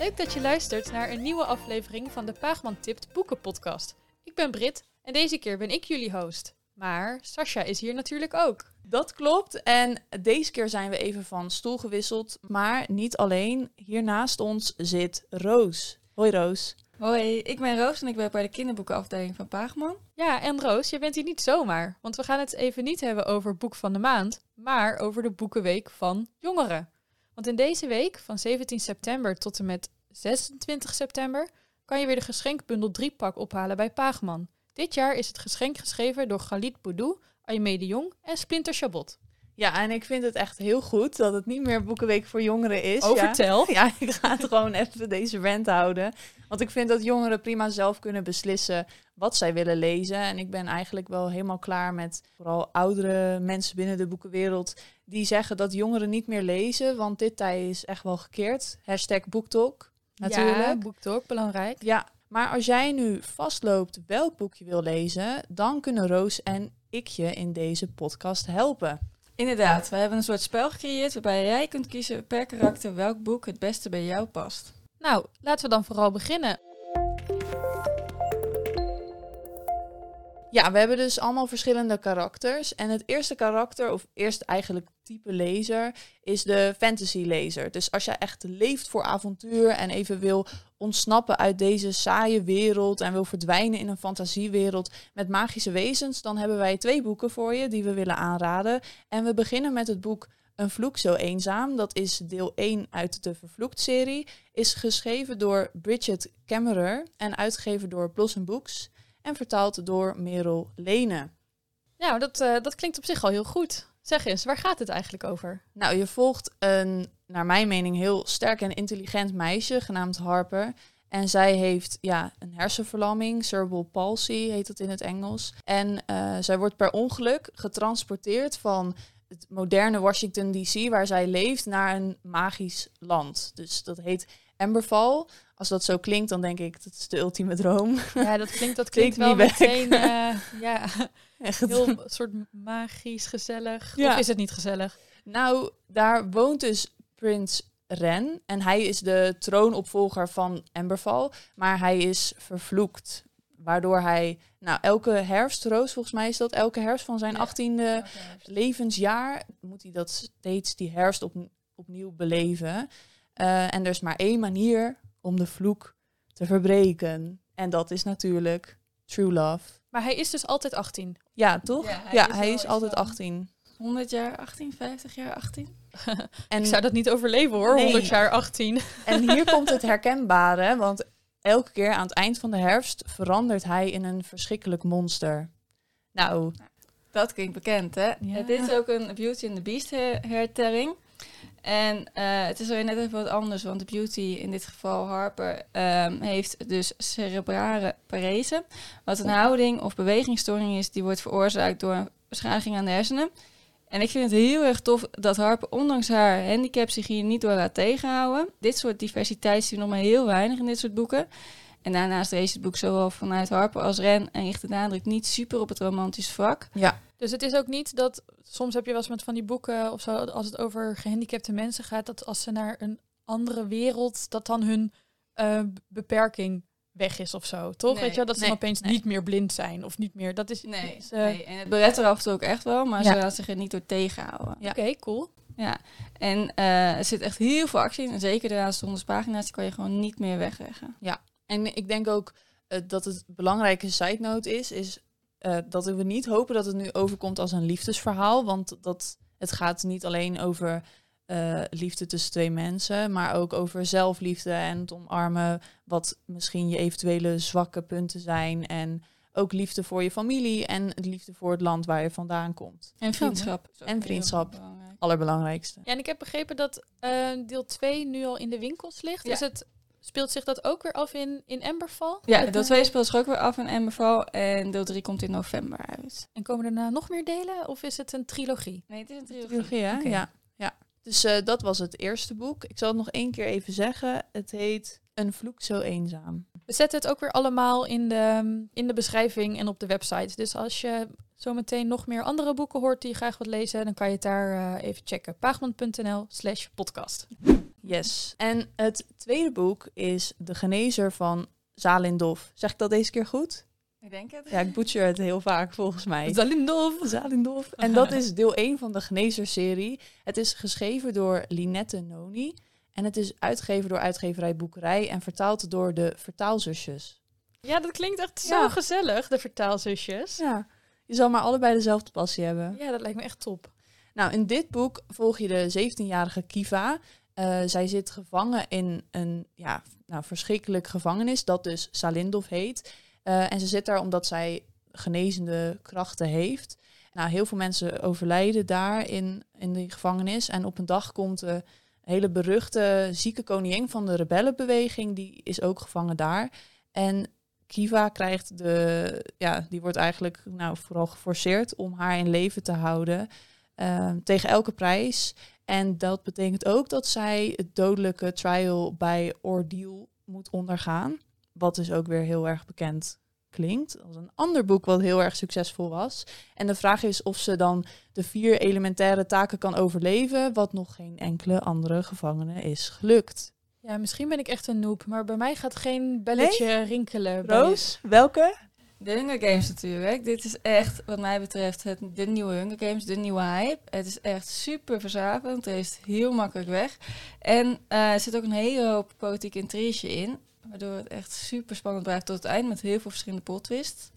Leuk dat je luistert naar een nieuwe aflevering van de Paagman Tipt Boekenpodcast. Ik ben Brit en deze keer ben ik jullie host. Maar Sascha is hier natuurlijk ook. Dat klopt. En deze keer zijn we even van stoel gewisseld. Maar niet alleen. Hier naast ons zit Roos. Hoi Roos. Hoi, ik ben Roos en ik werk bij de kinderboekenafdeling van Paagman. Ja, en Roos, je bent hier niet zomaar. Want we gaan het even niet hebben over boek van de maand, maar over de boekenweek van jongeren. Want in deze week, van 17 september tot en met 26 september, kan je weer de geschenkbundel 3 pak ophalen bij Paagman. Dit jaar is het geschenk geschreven door Galit Boudou, Aimee de Jong en Splinter Chabot. Ja, en ik vind het echt heel goed dat het niet meer Boekenweek voor jongeren is. Oh, ja. vertel. Ja, ik ga het gewoon even deze rant houden. Want ik vind dat jongeren prima zelf kunnen beslissen wat zij willen lezen. En ik ben eigenlijk wel helemaal klaar met vooral oudere mensen binnen de boekenwereld die zeggen dat jongeren niet meer lezen. Want dit tij is echt wel gekeerd. Hashtag BookTalk, natuurlijk. Ja, boektalk, belangrijk. Ja, maar als jij nu vastloopt welk boek je wil lezen, dan kunnen Roos en ik je in deze podcast helpen. Inderdaad, we hebben een soort spel gecreëerd waarbij jij kunt kiezen per karakter welk boek het beste bij jou past. Nou, laten we dan vooral beginnen. Ja, we hebben dus allemaal verschillende karakters. En het eerste karakter, of eerst eigenlijk type lezer, is de fantasy lezer. Dus als jij echt leeft voor avontuur en even wil ontsnappen uit deze saaie wereld en wil verdwijnen in een fantasiewereld met magische wezens, dan hebben wij twee boeken voor je die we willen aanraden. En we beginnen met het boek Een vloek zo eenzaam. Dat is deel 1 uit de Vervloekt-serie. Is geschreven door Bridget Kemmerer en uitgegeven door Blossom Books en vertaald door Merel Lene. Nou, dat, eh, dat klinkt op zich al heel goed. Zeg eens, waar gaat het eigenlijk over? Nou, je volgt een, naar mijn mening, heel sterk en intelligent meisje genaamd Harper. En zij heeft ja, een hersenverlamming, cerebral palsy heet dat in het Engels. En eh, zij wordt per ongeluk getransporteerd van het moderne Washington DC, waar zij leeft, naar een magisch land. Dus dat heet Emberval. Als dat zo klinkt, dan denk ik dat is de ultieme droom. Ja, dat klinkt, dat Klinkt wel meteen eh, ja, Echt. heel soort magisch, gezellig. Ja. Of is het niet gezellig? Nou, daar woont dus prins Ren. En hij is de troonopvolger van Emberval. Maar hij is vervloekt. Waardoor hij, nou, elke herfst, Roos, volgens mij is dat elke herfst van zijn Ja. achttiende levensjaar, moet hij dat steeds die herfst op, opnieuw beleven. Eh, en er is maar één manier om de vloek te verbreken. En dat is natuurlijk true love. Maar hij is dus altijd 18. Ja, toch? Ja, hij Ja, is hij altijd van- 18. 100 jaar 18, 50 jaar 18? En Ik zou dat niet overleven hoor, Nee. 100 jaar 18. En hier komt het herkenbare, want elke keer aan het eind van de herfst verandert hij in een verschrikkelijk monster. Nou, Dat klinkt bekend, hè? Ja. Dit is ook een Beauty and the Beast her- hertelling. En eh, het is weer net even wat anders, want de Beauty, in dit geval Harper, ehm, heeft dus cerebrale parese. Wat een houding of bewegingsstoring is die wordt veroorzaakt door een beschadiging aan de hersenen. En ik vind het heel erg tof dat Harper, ondanks haar handicap, zich hier niet door laat tegenhouden. Dit soort diversiteit zien we nog maar heel weinig in dit soort boeken. En daarnaast lees je het boek zowel vanuit Harper als Ren en richt de nadruk niet super op het romantische vlak. ja, Dus het is ook niet dat, soms heb je wel eens met van die boeken of zo, als het over gehandicapte mensen gaat, dat als ze naar een andere wereld, dat dan hun eh, beperking weg is of zo, toch? Nee, Weet je wel, dat ze nee, dan opeens nee. niet meer blind zijn of niet meer, dat is... Nee, is, eh, nee. en het belet er af en toe ook echt wel, maar Ja. ze laat zich er niet door tegenhouden. Ja. Oké, cool. Ja, en eh, er zit echt heel veel actie in. En zeker de laatste honderd pagina's die kan je gewoon niet meer wegleggen. en ik denk ook dat het belangrijke side note is, is eh, dat we niet hopen dat het nu overkomt als een liefdesverhaal, want dat, het gaat niet alleen over eh, liefde tussen twee mensen, maar ook over zelfliefde en het omarmen wat misschien je eventuele zwakke punten zijn en ook liefde voor je familie en liefde voor het land waar je vandaan komt. En vriendschap. En vriendschap. belangrijk. Allerbelangrijkste. Ja, en ik heb begrepen dat eh, deel 2 nu al in de winkels ligt. Ja. Is het, speelt zich dat ook weer af in, in Emberval? Ja, deel 2 speelt zich ook weer af in Emberval. En deel 3 komt in november uit. En komen er nou nog meer delen of is het een trilogie? Nee, het is een trilogie. Trilogie, hè? Oké. Ja. ja. Dus eh, dat was het eerste boek. Ik zal het nog één keer even zeggen. Het heet Een vloek zo eenzaam. We zetten het ook weer allemaal in de, in de beschrijving en op de website. Dus als je zometeen nog meer andere boeken hoort die je graag wilt lezen, dan kan je het daar eh, even checken. paagman.nl slash podcast. Yes. En het tweede boek is De Genezer van Zalindov. Zeg ik dat deze keer goed? Ik denk het. Ja, ik butcher het heel vaak volgens mij. Zalindov. Zalindov. En dat is deel 1 van de Genezer-serie. Het is geschreven door Linette Noni. En het is uitgegeven door uitgeverij Boekerij en vertaald door de vertaalzusjes. Ja, dat klinkt echt zo Ja. gezellig, de vertaalzusjes. Ja, je zal maar allebei dezelfde passie hebben. Ja, dat lijkt me echt top. Nou, in dit boek volg je de 17-jarige Kiva. Eh, zij zit gevangen in een ja, nou, verschrikkelijk gevangenis, dat dus Salindov heet. Eh, en ze zit daar omdat zij genezende krachten heeft. Nou, heel veel mensen overlijden daar in, in die gevangenis. En op een dag komt de hele beruchte zieke koningin van de rebellenbeweging, die is ook gevangen daar. En Kiva krijgt de, ja, die wordt eigenlijk nou, vooral geforceerd om haar in leven te houden. eh, tegen elke prijs. En dat betekent ook dat zij het dodelijke trial bij Ordeal moet ondergaan. Wat dus ook weer heel erg bekend klinkt. Als een ander boek wat heel erg succesvol was. En de vraag is of ze dan de vier elementaire taken kan overleven. Wat nog geen enkele andere gevangene is gelukt. Ja, misschien ben ik echt een noob, maar bij mij gaat geen belletje rinkelen. Roos, welke? De Hunger Games natuurlijk. Dit is echt, wat mij betreft, het, de nieuwe Hunger Games, de nieuwe hype. Het is echt super verzavend. Het is heel makkelijk weg. En eh, er zit ook een hele hoop politieke intrige in. Waardoor het echt super spannend blijft tot het eind met heel veel verschillende plot twists.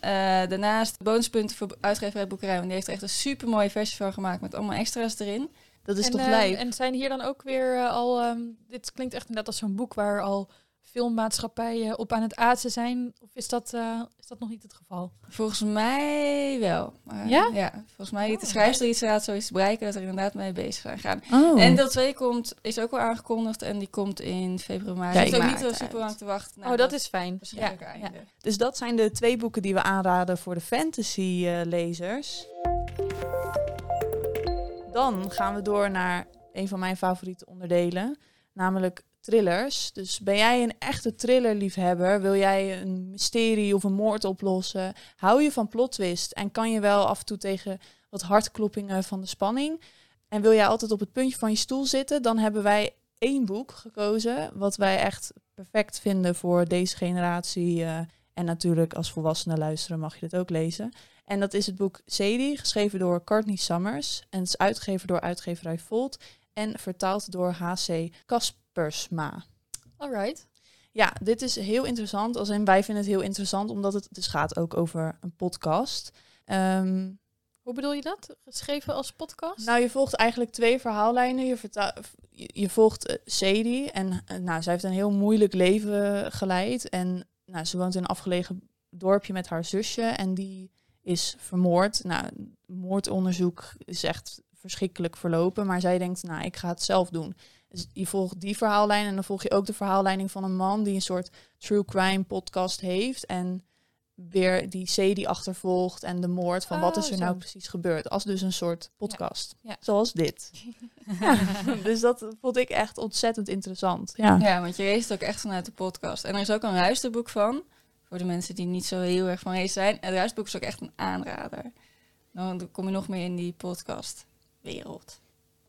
Eh, daarnaast bonuspunten voor uitgeverij Boekerij. Want die heeft er echt een super mooie versie van gemaakt met allemaal extra's erin. Dat is en, toch lijp? En zijn hier dan ook weer al... ehm, dit klinkt echt net als zo'n boek waar al filmmaatschappijen op aan het aatsen zijn. Of is dat, eh, is dat nog niet het geval? Volgens mij wel. Ja? Ja, volgens mij heeft de Oh. schrijfster iets laat zoiets te bereiken dat er inderdaad mee bezig zijn gaan. Oh. En deel 2 komt, is ook wel aangekondigd en die komt in februari. Kijk Dus ook niet super lang te wachten. naar oh, dat is fijn. Ja, ja. Dus dat zijn de twee boeken die we aanraden voor de fantasy-lezers. Dan gaan we door naar een van mijn favoriete onderdelen, namelijk thrillers. Dus ben jij een echte thrillerliefhebber? Wil jij een mysterie of een moord oplossen? Hou je van plot twist en kan je wel af en toe tegen wat hartkloppingen van de spanning? En wil jij altijd op het puntje van je stoel zitten? Dan hebben wij één boek gekozen wat wij echt perfect vinden voor deze generatie. eh, en natuurlijk als volwassene luisteren mag je dit ook lezen. En dat is het boek Sadie, geschreven door Courtney Summers. En is uitgegeven door uitgeverij Volt en vertaald door H.C. Kaspersma. Alright. Ja, dit is heel interessant. Als in, wij vinden het heel interessant, omdat het dus gaat ook over een podcast. Ehm, Hoe bedoel je dat? Geschreven als podcast? nou, je volgt eigenlijk twee verhaallijnen. Je, verta- je, je volgt eh, Sadie en eh, nou, zij heeft een heel moeilijk leven geleid. En nou, ze woont in een afgelegen dorpje met haar zusje en die is vermoord. Nou, moordonderzoek is echt verschrikkelijk verlopen, maar zij denkt, nou, ik ga het zelf doen. Dus je volgt die verhaallijn en dan volg je ook de verhaalleiding van een man die een soort true crime podcast heeft en weer die Sadie achtervolgt en de moord van wat Oh, is er zo. nou precies gebeurd. Als dus een soort podcast. Ja. Zoals dit. Ja, dus dat vond ik echt ontzettend interessant. Ja. Ja, want je leest ook echt vanuit de podcast. En er is ook een luisterboek van. Voor de mensen die niet zo heel erg van lezen zijn. Het luisterboek is ook echt een aanrader. Dan kom je nog meer in die podcastwereld.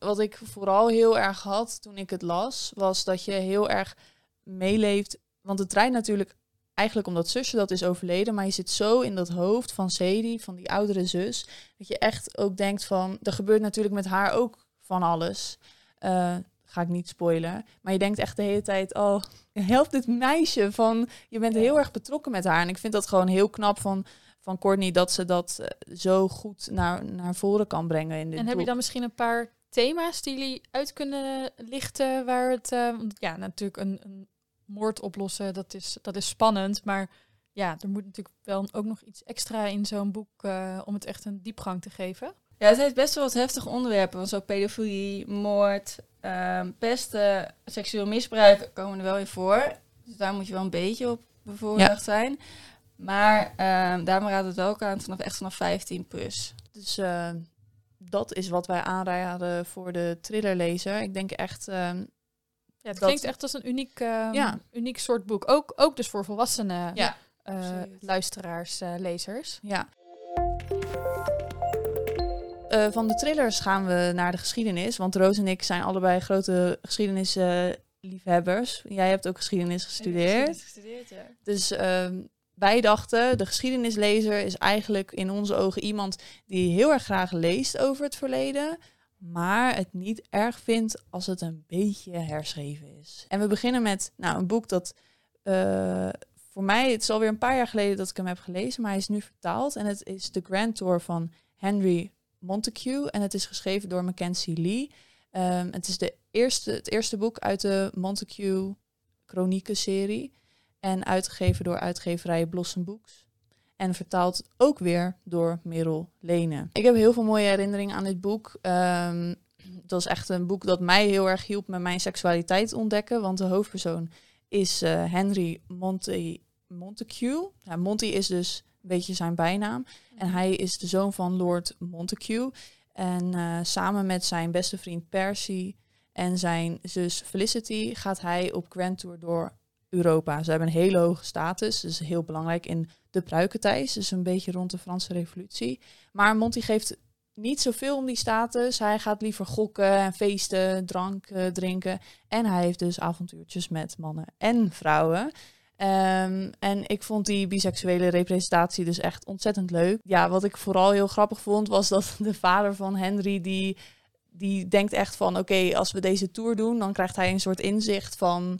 Wat ik vooral heel erg had toen ik het las, was dat je heel erg meeleeft. Want het draait natuurlijk eigenlijk omdat zusje dat is overleden, maar je zit zo in dat hoofd van Sadie, van die oudere zus, dat je echt ook denkt van, er gebeurt natuurlijk met haar ook van alles. Eh, ga ik niet spoilen. Maar je denkt echt de hele tijd, oh, help dit meisje van, je bent heel erg betrokken met haar. En ik vind dat gewoon heel knap van, van Courtney dat ze dat eh, zo goed naar, naar voren kan brengen in dit En heb je dan misschien een paar thema's die jullie uit kunnen lichten waar het, eh, want ja, natuurlijk een, een moord oplossen, dat is, dat is spannend, maar ja, er moet natuurlijk wel ook nog iets extra in zo'n boek eh, om het echt een diepgang te geven. Ja, het heeft best wel wat heftige onderwerpen. Want zo pedofilie, moord, ehm, pesten, seksueel misbruik komen er wel in voor. Dus daar moet je wel een beetje op bevoorrecht zijn. Maar ehm daarom raad het wel ook aan vanaf echt vanaf 15 plus. Dus eh, dat is wat wij aanraden voor de thrillerlezer. Ik denk echt, ehm, Ja, het Dat- klinkt echt als een uniek, eh, Ja. uniek soort boek. Ook, ook dus voor volwassenen ja, absoluut. luisteraars, eh, lezers. ja. eh, van de thrillers gaan we naar de geschiedenis. Want Roos en ik zijn allebei grote geschiedenisliefhebbers. Jij hebt ook geschiedenis gestudeerd. gestudeerd ja. Dus ehm, wij dachten, de geschiedenislezer is eigenlijk in onze ogen iemand die heel erg graag leest over het verleden, maar het niet erg vindt als het een beetje herschreven is. En we beginnen met nou, een boek dat eh, voor mij, het is alweer een paar jaar geleden dat ik hem heb gelezen, maar hij is nu vertaald. En het is The Grand Tour van Henry Montague. En het is geschreven door Mackenzie Lee. Ehm, het is de eerste, het eerste boek uit de Montague Chronieken-serie. En uitgegeven door uitgeverij Blossom Books. En vertaald ook weer door Merel Lene. Ik heb heel veel mooie herinneringen aan dit boek. Um, dat is echt een boek dat mij heel erg hielp met mijn seksualiteit ontdekken. Want de hoofdpersoon is uh, Henry Monte, Montague. Ja, Monty is dus een beetje zijn bijnaam. En hij is de zoon van Lord Montague. En uh, samen met zijn beste vriend Percy en zijn zus Felicity gaat hij op Grand Tour door Europa. Ze hebben een hele hoge status, dus heel belangrijk in de pruikentijd, dus een beetje rond de Franse revolutie. Maar Monty geeft niet zoveel om die status. Hij gaat liever gokken en feesten, drank uh, drinken. En hij heeft dus avontuurtjes met mannen en vrouwen. Um, en ik vond die biseksuele representatie dus echt ontzettend leuk. Ja, wat ik vooral heel grappig vond, was dat de vader van Henry, die, die denkt echt van, oké, als we deze tour doen, dan krijgt hij een soort inzicht van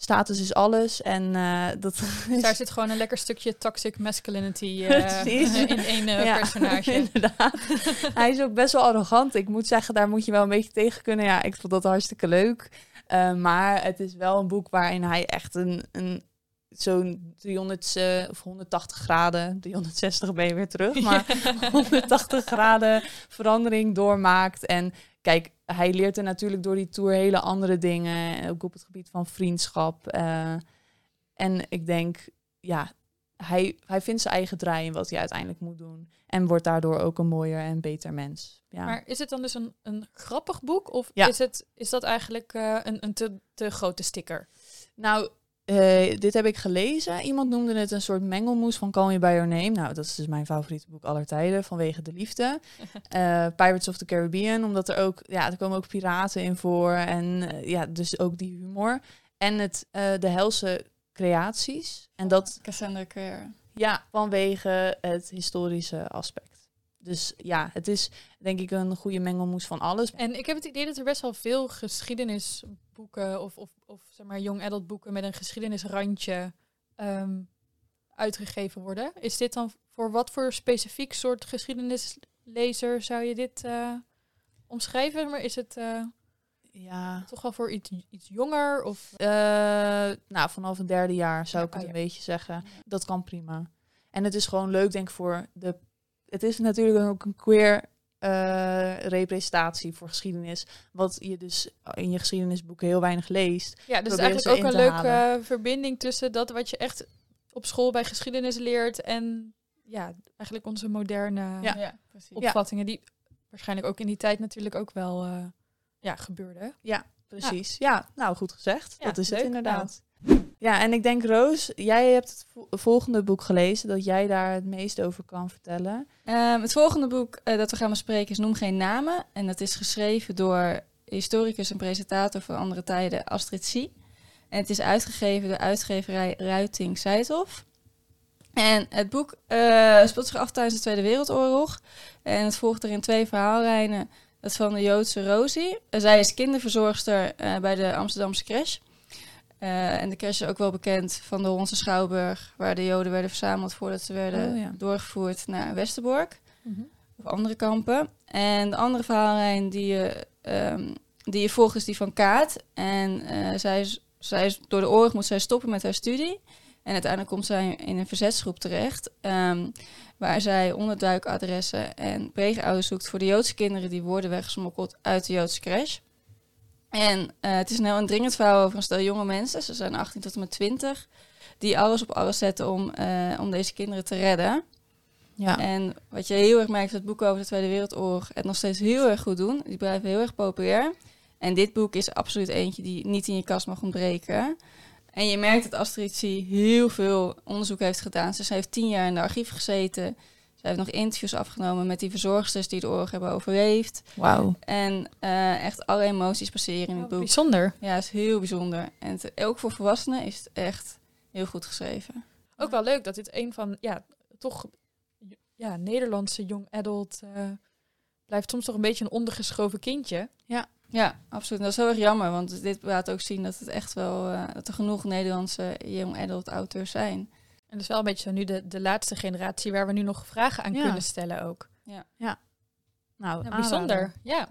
status is alles. En uh, dat daar zit gewoon een lekker stukje toxic masculinity uh, in één uh, ja, personage. Inderdaad. hij is ook best wel arrogant. Ik moet zeggen, daar moet je wel een beetje tegen kunnen. Ja, ik vond dat hartstikke leuk. maar het is wel een boek waarin hij echt een, een zo'n 300 uh, of 180 graden, 360 ben je weer terug, maar 180 graden verandering doormaakt. En kijk, hij leert er natuurlijk door die tour hele andere dingen, ook op het gebied van vriendschap. Uh, en ik denk, ja, hij, hij vindt zijn eigen draai in wat hij uiteindelijk moet doen. En wordt daardoor ook een mooier en beter mens. Ja. Maar is het dan dus een, een grappig boek? Of ja. is, het, is dat eigenlijk uh, een, een te, te grote sticker? Nou, uh, dit heb ik gelezen. Iemand noemde het een soort mengelmoes van Call Me By Your Name. Nou, dat is dus mijn favoriete boek aller tijden, vanwege de liefde. Uh, Pirates of the Caribbean, omdat er ook, ja, er komen ook piraten in voor. En uh, ja, dus ook die humor. En het, de helse creaties. En dat... Cassandra Clare. Ja, vanwege het historische aspect. Dus ja, het is denk ik een goede mengelmoes van alles. En ik heb het idee dat er best wel veel geschiedenisboeken of, of, of zeg maar young adult boeken met een geschiedenisrandje um, uitgegeven worden. Is dit dan voor wat voor specifiek soort geschiedenislezer zou je dit uh, omschrijven? Maar is het uh, ja. toch wel voor iets, iets jonger? Of? Uh, nou, vanaf een derde jaar zou ja, ik het een beetje zeggen. Dat kan prima. En het is gewoon leuk, denk ik, voor de. Het is natuurlijk ook een queer uh, representatie voor geschiedenis. Wat je dus in je geschiedenisboeken heel weinig leest. Ja, dus eigenlijk ook een leuke verbinding tussen dat wat je echt op school bij geschiedenis leert en ja, eigenlijk onze moderne ja, ja, opvattingen die waarschijnlijk ook in die tijd natuurlijk ook wel uh, ja, gebeurden. Ja, precies. Ja, ja nou goed gezegd. dat is leuk. het inderdaad. Ja, en ik denk Roos, jij hebt het volgende boek gelezen, dat jij daar het meest over kan vertellen. Um, het volgende boek uh, dat we gaan bespreken is Noem geen namen. En dat is geschreven door historicus en presentator van andere tijden Astrid Sie. En het is uitgegeven door uitgeverij Ruiting Seithof. En het boek uh, speelt zich af tijdens de Tweede Wereldoorlog. En het volgt erin twee verhaallijnen. Dat van de Joodse Rosie. zij is kinderverzorgster bij de Amsterdamse crash. Uh, en de crash is ook wel bekend van de Hollandse Schouwburg, waar de Joden werden verzameld voordat ze werden oh, ja. doorgevoerd naar Westerbork mm -hmm. of andere kampen. En de andere verhaallijn die je, um, die je volgt is die van Kaat. En uh, zij, is, zij is, door de oorlog moet zij stoppen met haar studie. En uiteindelijk komt zij in een verzetsgroep terecht, um, waar zij onderduikadressen en pleegouders zoekt voor de Joodse kinderen die worden weggesmokkeld uit de Joodse crash. En uh, het is een heel indringend verhaal over een stel jonge mensen, ze zijn 18 tot en met 20, die alles op alles zetten om, uh, om deze kinderen te redden. Ja. En wat je heel erg merkt, het boek over de Tweede Wereldoorlog het nog steeds heel erg goed doen. Die blijven heel erg populair. En dit boek is absoluut eentje die niet in je kast mag ontbreken. En je merkt dat Astrid C. heel veel onderzoek heeft gedaan. Dus ze heeft tien jaar in de archief gezeten. Ze heeft nog interviews afgenomen met die verzorgsters die de oorlog hebben overleefd. Wauw. En eh, echt alle emoties passeren in het boek. Bijzonder. Ja, het is heel bijzonder. En het, ook voor volwassenen is het echt heel goed geschreven. Ook wel leuk dat dit een van, ja, toch ja, Nederlandse young adult eh, blijft soms toch een beetje een ondergeschoven kindje. Ja, absoluut. Dat is heel erg jammer, want dit laat ook zien dat het echt wel eh, dat er genoeg Nederlandse young adult auteurs zijn. En dat is wel een beetje zo nu de, de laatste generatie waar we nu nog vragen aan Ja. kunnen stellen ook. Nou, Ja, aanrader. bijzonder. Ja.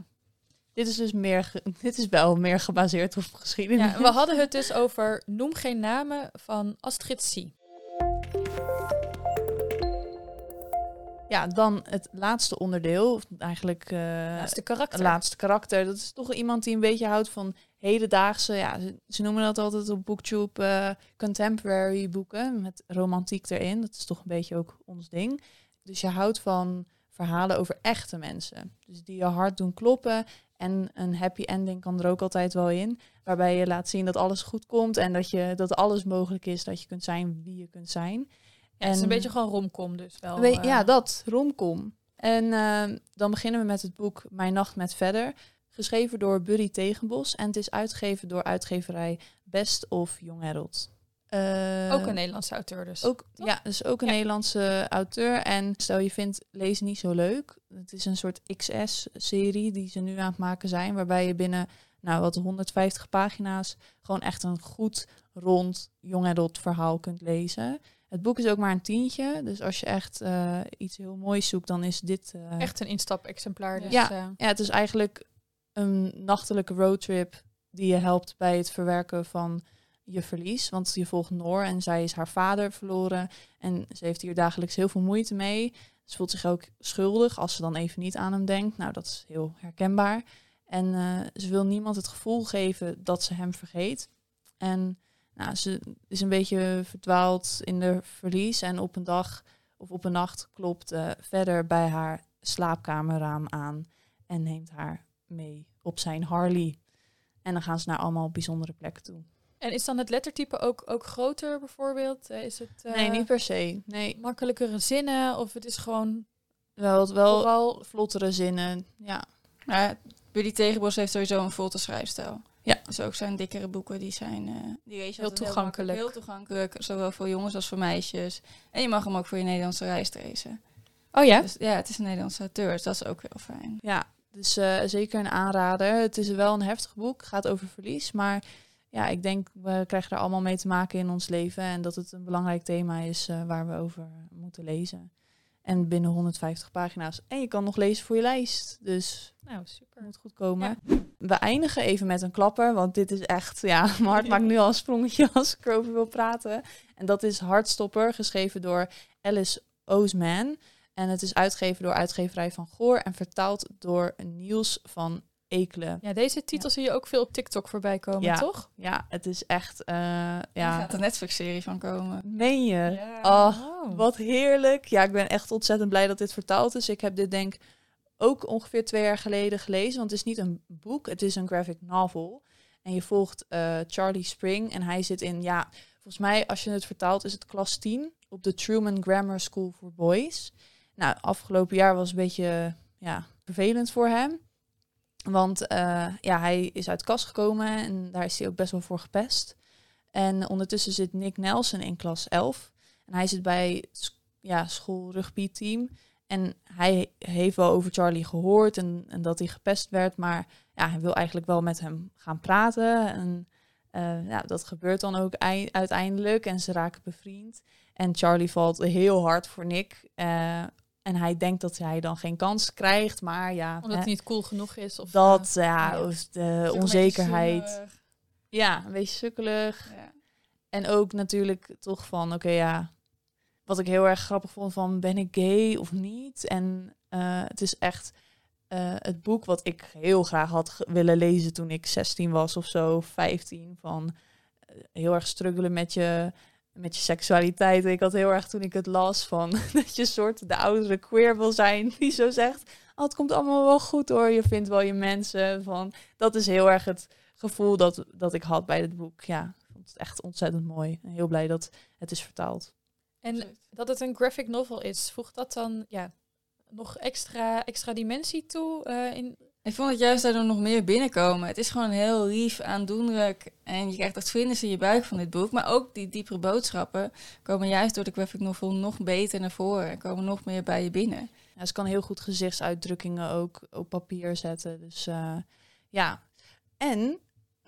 Dit is dus meer, dit is wel meer gebaseerd op geschiedenis. ja, we hadden het dus over Noem geen namen van Astrid Sie. Ja, dan het laatste onderdeel, of eigenlijk eh, is de karakter. het laatste karakter. Dat is toch iemand die een beetje houdt van hedendaagse, ja, ze, ze noemen dat altijd op Booktube eh, contemporary boeken met romantiek erin. Dat is toch een beetje ook ons ding. Dus je houdt van verhalen over echte mensen. Dus die je hart doen kloppen. En een happy ending kan er ook altijd wel in. Waarbij je laat zien dat alles goed komt en dat, je, dat alles mogelijk is. Dat je kunt zijn wie je kunt zijn. Ja, het is een beetje gewoon romcom dus wel. We- eh, ja, dat, romcom. En ehm, dan beginnen we met het boek Mijn Nacht met Verder. Geschreven door Buddy Tegenbos. En het is uitgegeven door uitgeverij Best of Young Adult. Eh, Ook een Nederlandse auteur dus. ook, toch? ja, dus ook een Ja. Nederlandse auteur. En stel je vindt lezen niet zo leuk. Het is een soort XS-serie die ze nu aan het maken zijn. Waarbij je binnen nou, wat 150 pagina's gewoon echt een goed, rond, young adult verhaal kunt lezen. Het boek is ook maar een tientje. Dus als je echt eh, iets heel moois zoekt, dan is dit... eh, Echt een instap-exemplaar. Dus, Ja. ja, het is eigenlijk een nachtelijke roadtrip die je helpt bij het verwerken van je verlies. Want je volgt Noor en zij is haar vader verloren. En ze heeft hier dagelijks heel veel moeite mee. Ze voelt zich ook schuldig als ze dan even niet aan hem denkt. Nou, dat is heel herkenbaar. En eh, ze wil niemand het gevoel geven dat ze hem vergeet. En nou, ze is een beetje verdwaald in de verlies. En op een dag of op een nacht klopt eh, verder bij haar slaapkamerraam aan en neemt haar mee op zijn Harley. En dan gaan ze naar allemaal bijzondere plekken toe. En is dan het lettertype ook, ook groter bijvoorbeeld? Eh, Is het eh, nee, niet per se. Nee, makkelijkere zinnen of het is gewoon wel, wel vooral... vlottere zinnen. Ja, Maar Buddy Tegenbos heeft sowieso een volte schrijfstijl. Ja. Dus ook zijn dikkere boeken, die zijn eh, die lees je Heel toegankelijk. heel toegankelijk, zowel voor jongens als voor meisjes. En je mag hem ook voor je Nederlandse reis lezen. Oh ja? Dus ja, het is een Nederlandse auteur, dus dat is ook heel fijn. ja dus eh, zeker een aanrader. Het is wel een heftig boek, gaat over verlies. Maar ja, ik denk, we krijgen er allemaal mee te maken in ons leven. En dat het een belangrijk thema is eh, waar we over moeten lezen. En binnen 150 pagina's. En je kan nog lezen voor je lijst. Dus Nou, super. moet goed komen. We eindigen even met een klapper, want dit is echt, ja, mijn hart maakt nu al een sprongetje als ik erover wil praten. En dat is Hartstopper, geschreven door Alice Oosman. En het is uitgegeven door uitgeverij van Goor en vertaald door Niels van Ekelen. Ja, deze titel zie je ook veel op TikTok voorbij komen, Ja. toch? Ja, het is echt, eh, ja, gaat een Netflix-serie van komen. meen je? Ja. Oh. Wat heerlijk. Ja, ik ben echt ontzettend blij dat dit vertaald is. Ik heb dit denk ik ook ongeveer twee jaar geleden gelezen. Want het is niet een boek, het is een graphic novel. En je volgt eh, Charlie Spring en hij zit in, ja, volgens mij als je het vertaalt is het klas 10 op de Truman Grammar School for Boys. Nou, afgelopen jaar was een beetje ja, vervelend voor hem. Want eh, ja, hij is uit kast gekomen en daar is hij ook best wel voor gepest. En ondertussen zit Nick Nelson in klas 11. En hij zit bij ja, school rugbyteam. En hij heeft wel over Charlie gehoord en, en dat hij gepest werd. Maar ja, hij wil eigenlijk wel met hem gaan praten. En eh, ja, dat gebeurt dan ook ei- uiteindelijk. En ze raken bevriend. En Charlie valt heel hard voor Nick. eh, en hij denkt dat hij dan geen kans krijgt. Maar ja, Omdat hè, het niet cool genoeg is. Of, dat, ja, ja. of de een onzekerheid. Ja, een beetje sukkelig. Ja. En ook natuurlijk toch van, oké, ja, wat ik heel erg grappig vond van, ben ik gay of niet? En eh, het is echt eh, het boek wat ik heel graag had willen lezen toen ik 16 was of zo, 15. Van eh, heel erg struggelen met je, met je seksualiteit. Ik had heel erg toen ik het las van dat je soort de oudere queer wil zijn die zo zegt, oh, het komt allemaal wel goed hoor, je vindt wel je mensen. Van, dat is heel erg het gevoel dat, dat ik had bij dit boek. Ja, ik vond het echt ontzettend mooi. En heel blij dat het is vertaald. En dat het een graphic novel is, voegt dat dan ja, nog extra, extra dimensie toe? eh, in, Ik vond het juist daardoor nog meer binnenkomen. Het is gewoon heel lief, aandoenlijk. En je krijgt echt vlinders in je buik van dit boek. Maar ook die diepere boodschappen komen juist door de graphic novel nog beter naar voren. En komen nog meer bij je binnen. Ja, ze kan heel goed gezichtsuitdrukkingen ook op papier zetten. Dus eh, ja. En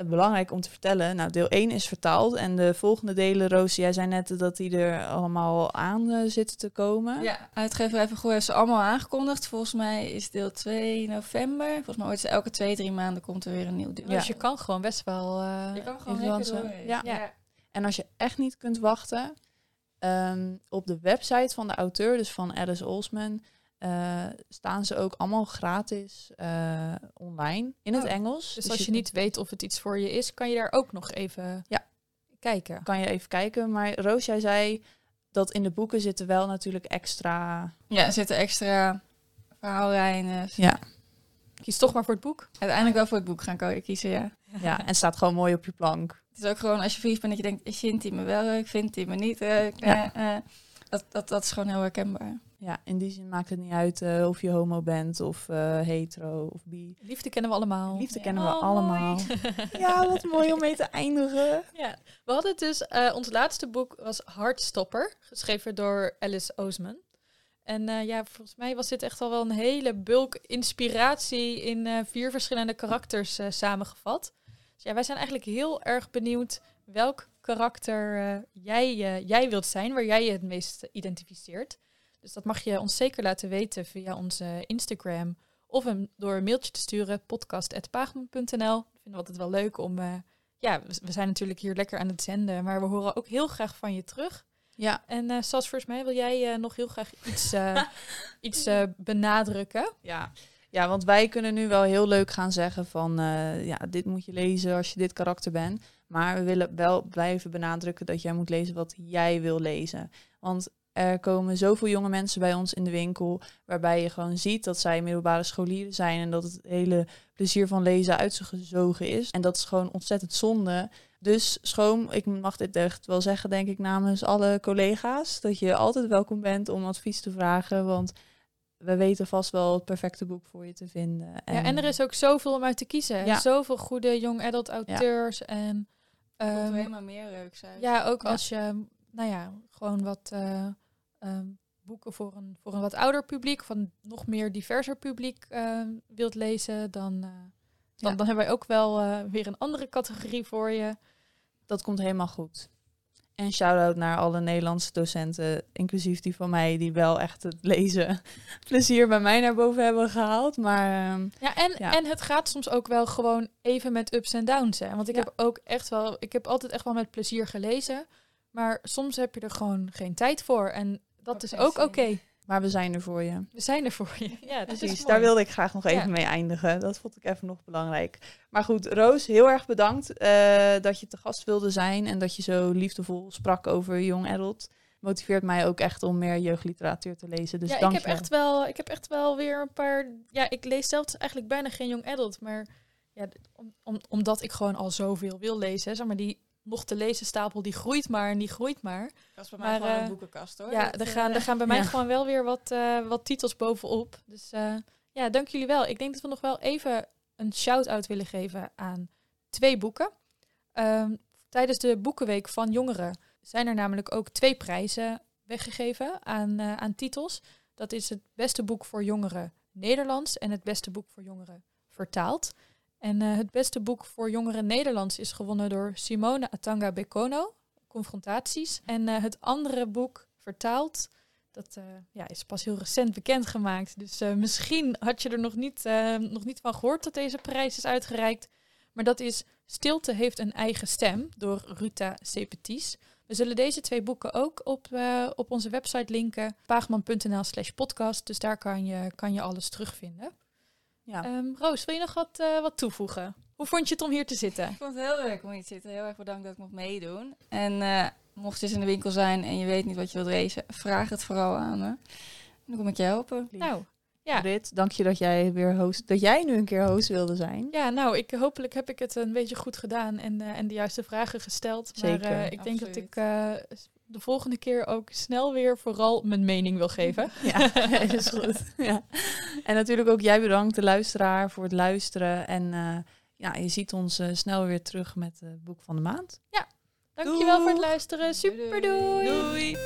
belangrijk om te vertellen, nou deel 1 is vertaald en de volgende delen, Roos, jij zei net dat die er allemaal aan eh, zitten te komen. Ja, uitgeverij Van Gooi heeft ze allemaal aangekondigd. Volgens mij is deel 2 november. Volgens mij wordt ze elke twee, drie maanden komt er weer een nieuw deel. Ja. Dus je kan gewoon best wel... eh, Je kan gewoon lekker. Ja. En als je echt niet kunt wachten, ehm, op de website van de auteur, dus van Alice Olsman, eh, staan ze ook allemaal gratis eh, online in het Oh, Engels. dus als je niet weet of het iets voor je is, kan je daar ook nog even Ja. kijken. kan je even kijken. Maar Roos, jij zei dat in de boeken zitten wel natuurlijk extra. Ja, er zitten extra verhaallijnen. Ja, Kies toch maar voor het boek. Uiteindelijk wel voor het boek gaan kiezen, ja. ja en staat gewoon mooi op je plank. Het is ook gewoon als je verliefd bent dat je denkt, vindt hij me wel leuk, vindt hij me niet leuk. Ja. Eh, dat, dat, dat is gewoon heel herkenbaar. Ja, in die zin maakt het niet uit eh, of je homo bent of eh, hetero of bi. Liefde kennen we allemaal. Liefde Ja. kennen we Oh, allemaal. Ja, wat mooi om mee te eindigen. Ja, we hadden dus, eh, ons laatste boek was Heartstopper, geschreven door Alice Oseman. En ja, volgens mij was dit echt al wel een hele bulk inspiratie in vier verschillende karakters samengevat. Dus ja, wij zijn eigenlijk heel erg benieuwd welk karakter eh, jij, eh, jij wilt zijn, waar jij je het meest identificeert. Dus dat mag je ons zeker laten weten via onze Instagram of een, door een mailtje te sturen, podcast.pagman.nl. Vinden we altijd wel leuk om... eh, ja, we zijn natuurlijk hier lekker aan het zenden, maar we horen ook heel graag van je terug. Ja, En eh Sas, volgens mij wil jij nog heel graag iets, iets benadrukken. ja. ja, want wij kunnen nu wel heel leuk gaan zeggen van... ja, dit moet je lezen als je dit karakter bent. Maar we willen wel blijven benadrukken dat jij moet lezen wat jij wil lezen. Want er komen zoveel jonge mensen bij ons in de winkel... waarbij je gewoon ziet dat zij middelbare scholieren zijn... en dat het hele plezier van lezen uit ze gezogen is. En dat is gewoon ontzettend zonde... Dus schoon, ik mag dit echt wel zeggen, denk ik, namens alle collega's, dat je altijd welkom bent om advies te vragen, want we weten vast wel het perfecte boek voor je te vinden. Ja, en er is ook zoveel om uit te kiezen. Ja. Zoveel goede young adult auteurs. En Alleen maar meer leuks uit. ja, ook Ja. als je, nou ja, gewoon wat eh, ehm, boeken voor een, voor een wat ouder publiek, van nog meer diverser publiek ehm, wilt lezen, dan, eh, dan, Ja. dan hebben wij ook wel eh, weer een andere categorie voor je. Dat komt helemaal goed. En shout-out naar alle Nederlandse docenten, inclusief die van mij, die wel echt het lezen plezier bij mij naar boven hebben gehaald. Maar ehm, Ja, en, Ja. en het gaat soms ook wel gewoon even met ups en downs. Hè? Want ik Ja. heb ook echt wel, ik heb altijd echt wel met plezier gelezen. Maar soms heb je er gewoon geen tijd voor. En dat is ook oké. Maar we zijn er voor je. We zijn er voor je. Ja, Precies, daar wilde ik graag nog even Ja. mee eindigen. Dat vond ik even nog belangrijk. Maar goed, Roos, heel erg bedankt eh, dat je te gast wilde zijn en dat je zo liefdevol sprak over Young Adult. Motiveert mij ook echt om meer jeugdliteratuur te lezen. Dus ja, dank ik heb, je. echt wel, ik heb echt wel weer een paar... Ja, ik lees zelfs eigenlijk bijna geen young adult. Maar ja, d- om, om, omdat ik gewoon al zoveel wil lezen. Zeg maar, die nog te lezen stapel, die groeit maar en die groeit maar. Dat is bij Maar, mij gewoon eh, een boekenkast hoor. Ja, er eh, gaan, er gaan bij mij ja. gewoon wel weer wat, eh, wat titels bovenop. Dus eh, ja, dank jullie wel. Ik denk dat we nog wel even een shout-out willen geven aan twee boeken. Ehm, tijdens de Boekenweek van Jongeren zijn er namelijk ook twee prijzen weggegeven aan, eh, aan titels. Dat is het beste boek voor jongeren Nederlands en het beste boek voor jongeren vertaald. En eh, het beste boek voor jongeren Nederlands is gewonnen door Simone Atanga Bekono, Confrontaties. En eh, het andere boek vertaald, dat eh, ja, is pas heel recent bekendgemaakt. Dus misschien had je er nog niet, nog niet van gehoord dat deze prijs is uitgereikt. Maar dat is Stilte heeft een eigen stem door Ruta Sepetis. We zullen deze twee boeken ook op, op onze website linken. paagman.nl slash podcast. Dus daar kan je, kan je alles terugvinden. Ja. Ehm, Roos, wil je nog wat, eh, wat toevoegen? Hoe vond je het om hier te zitten? Ik vond het heel leuk om hier te zitten. Heel erg bedankt dat ik mocht meedoen. En eh, mocht je eens in de winkel zijn en je weet niet wat je wilt lezen, vraag het vooral aan me. Dan kom ik je helpen. Lief. Nou, ja. Brit, dank je dat jij weer host, dat jij nu een keer host wilde zijn. Ja, nou, ik, hopelijk heb ik het een beetje goed gedaan en, eh, en de juiste vragen gesteld. Maar Zeker, eh, ik denk dat absoluut. ik eh, de volgende keer ook snel weer vooral mijn mening wil geven. Ja, dat is goed. Ja. En natuurlijk ook jij bedankt, de luisteraar, voor het luisteren. En eh, ja, je ziet ons eh, snel weer terug met het boek van de maand. Dankjewel voor het luisteren. Super doei. Doei!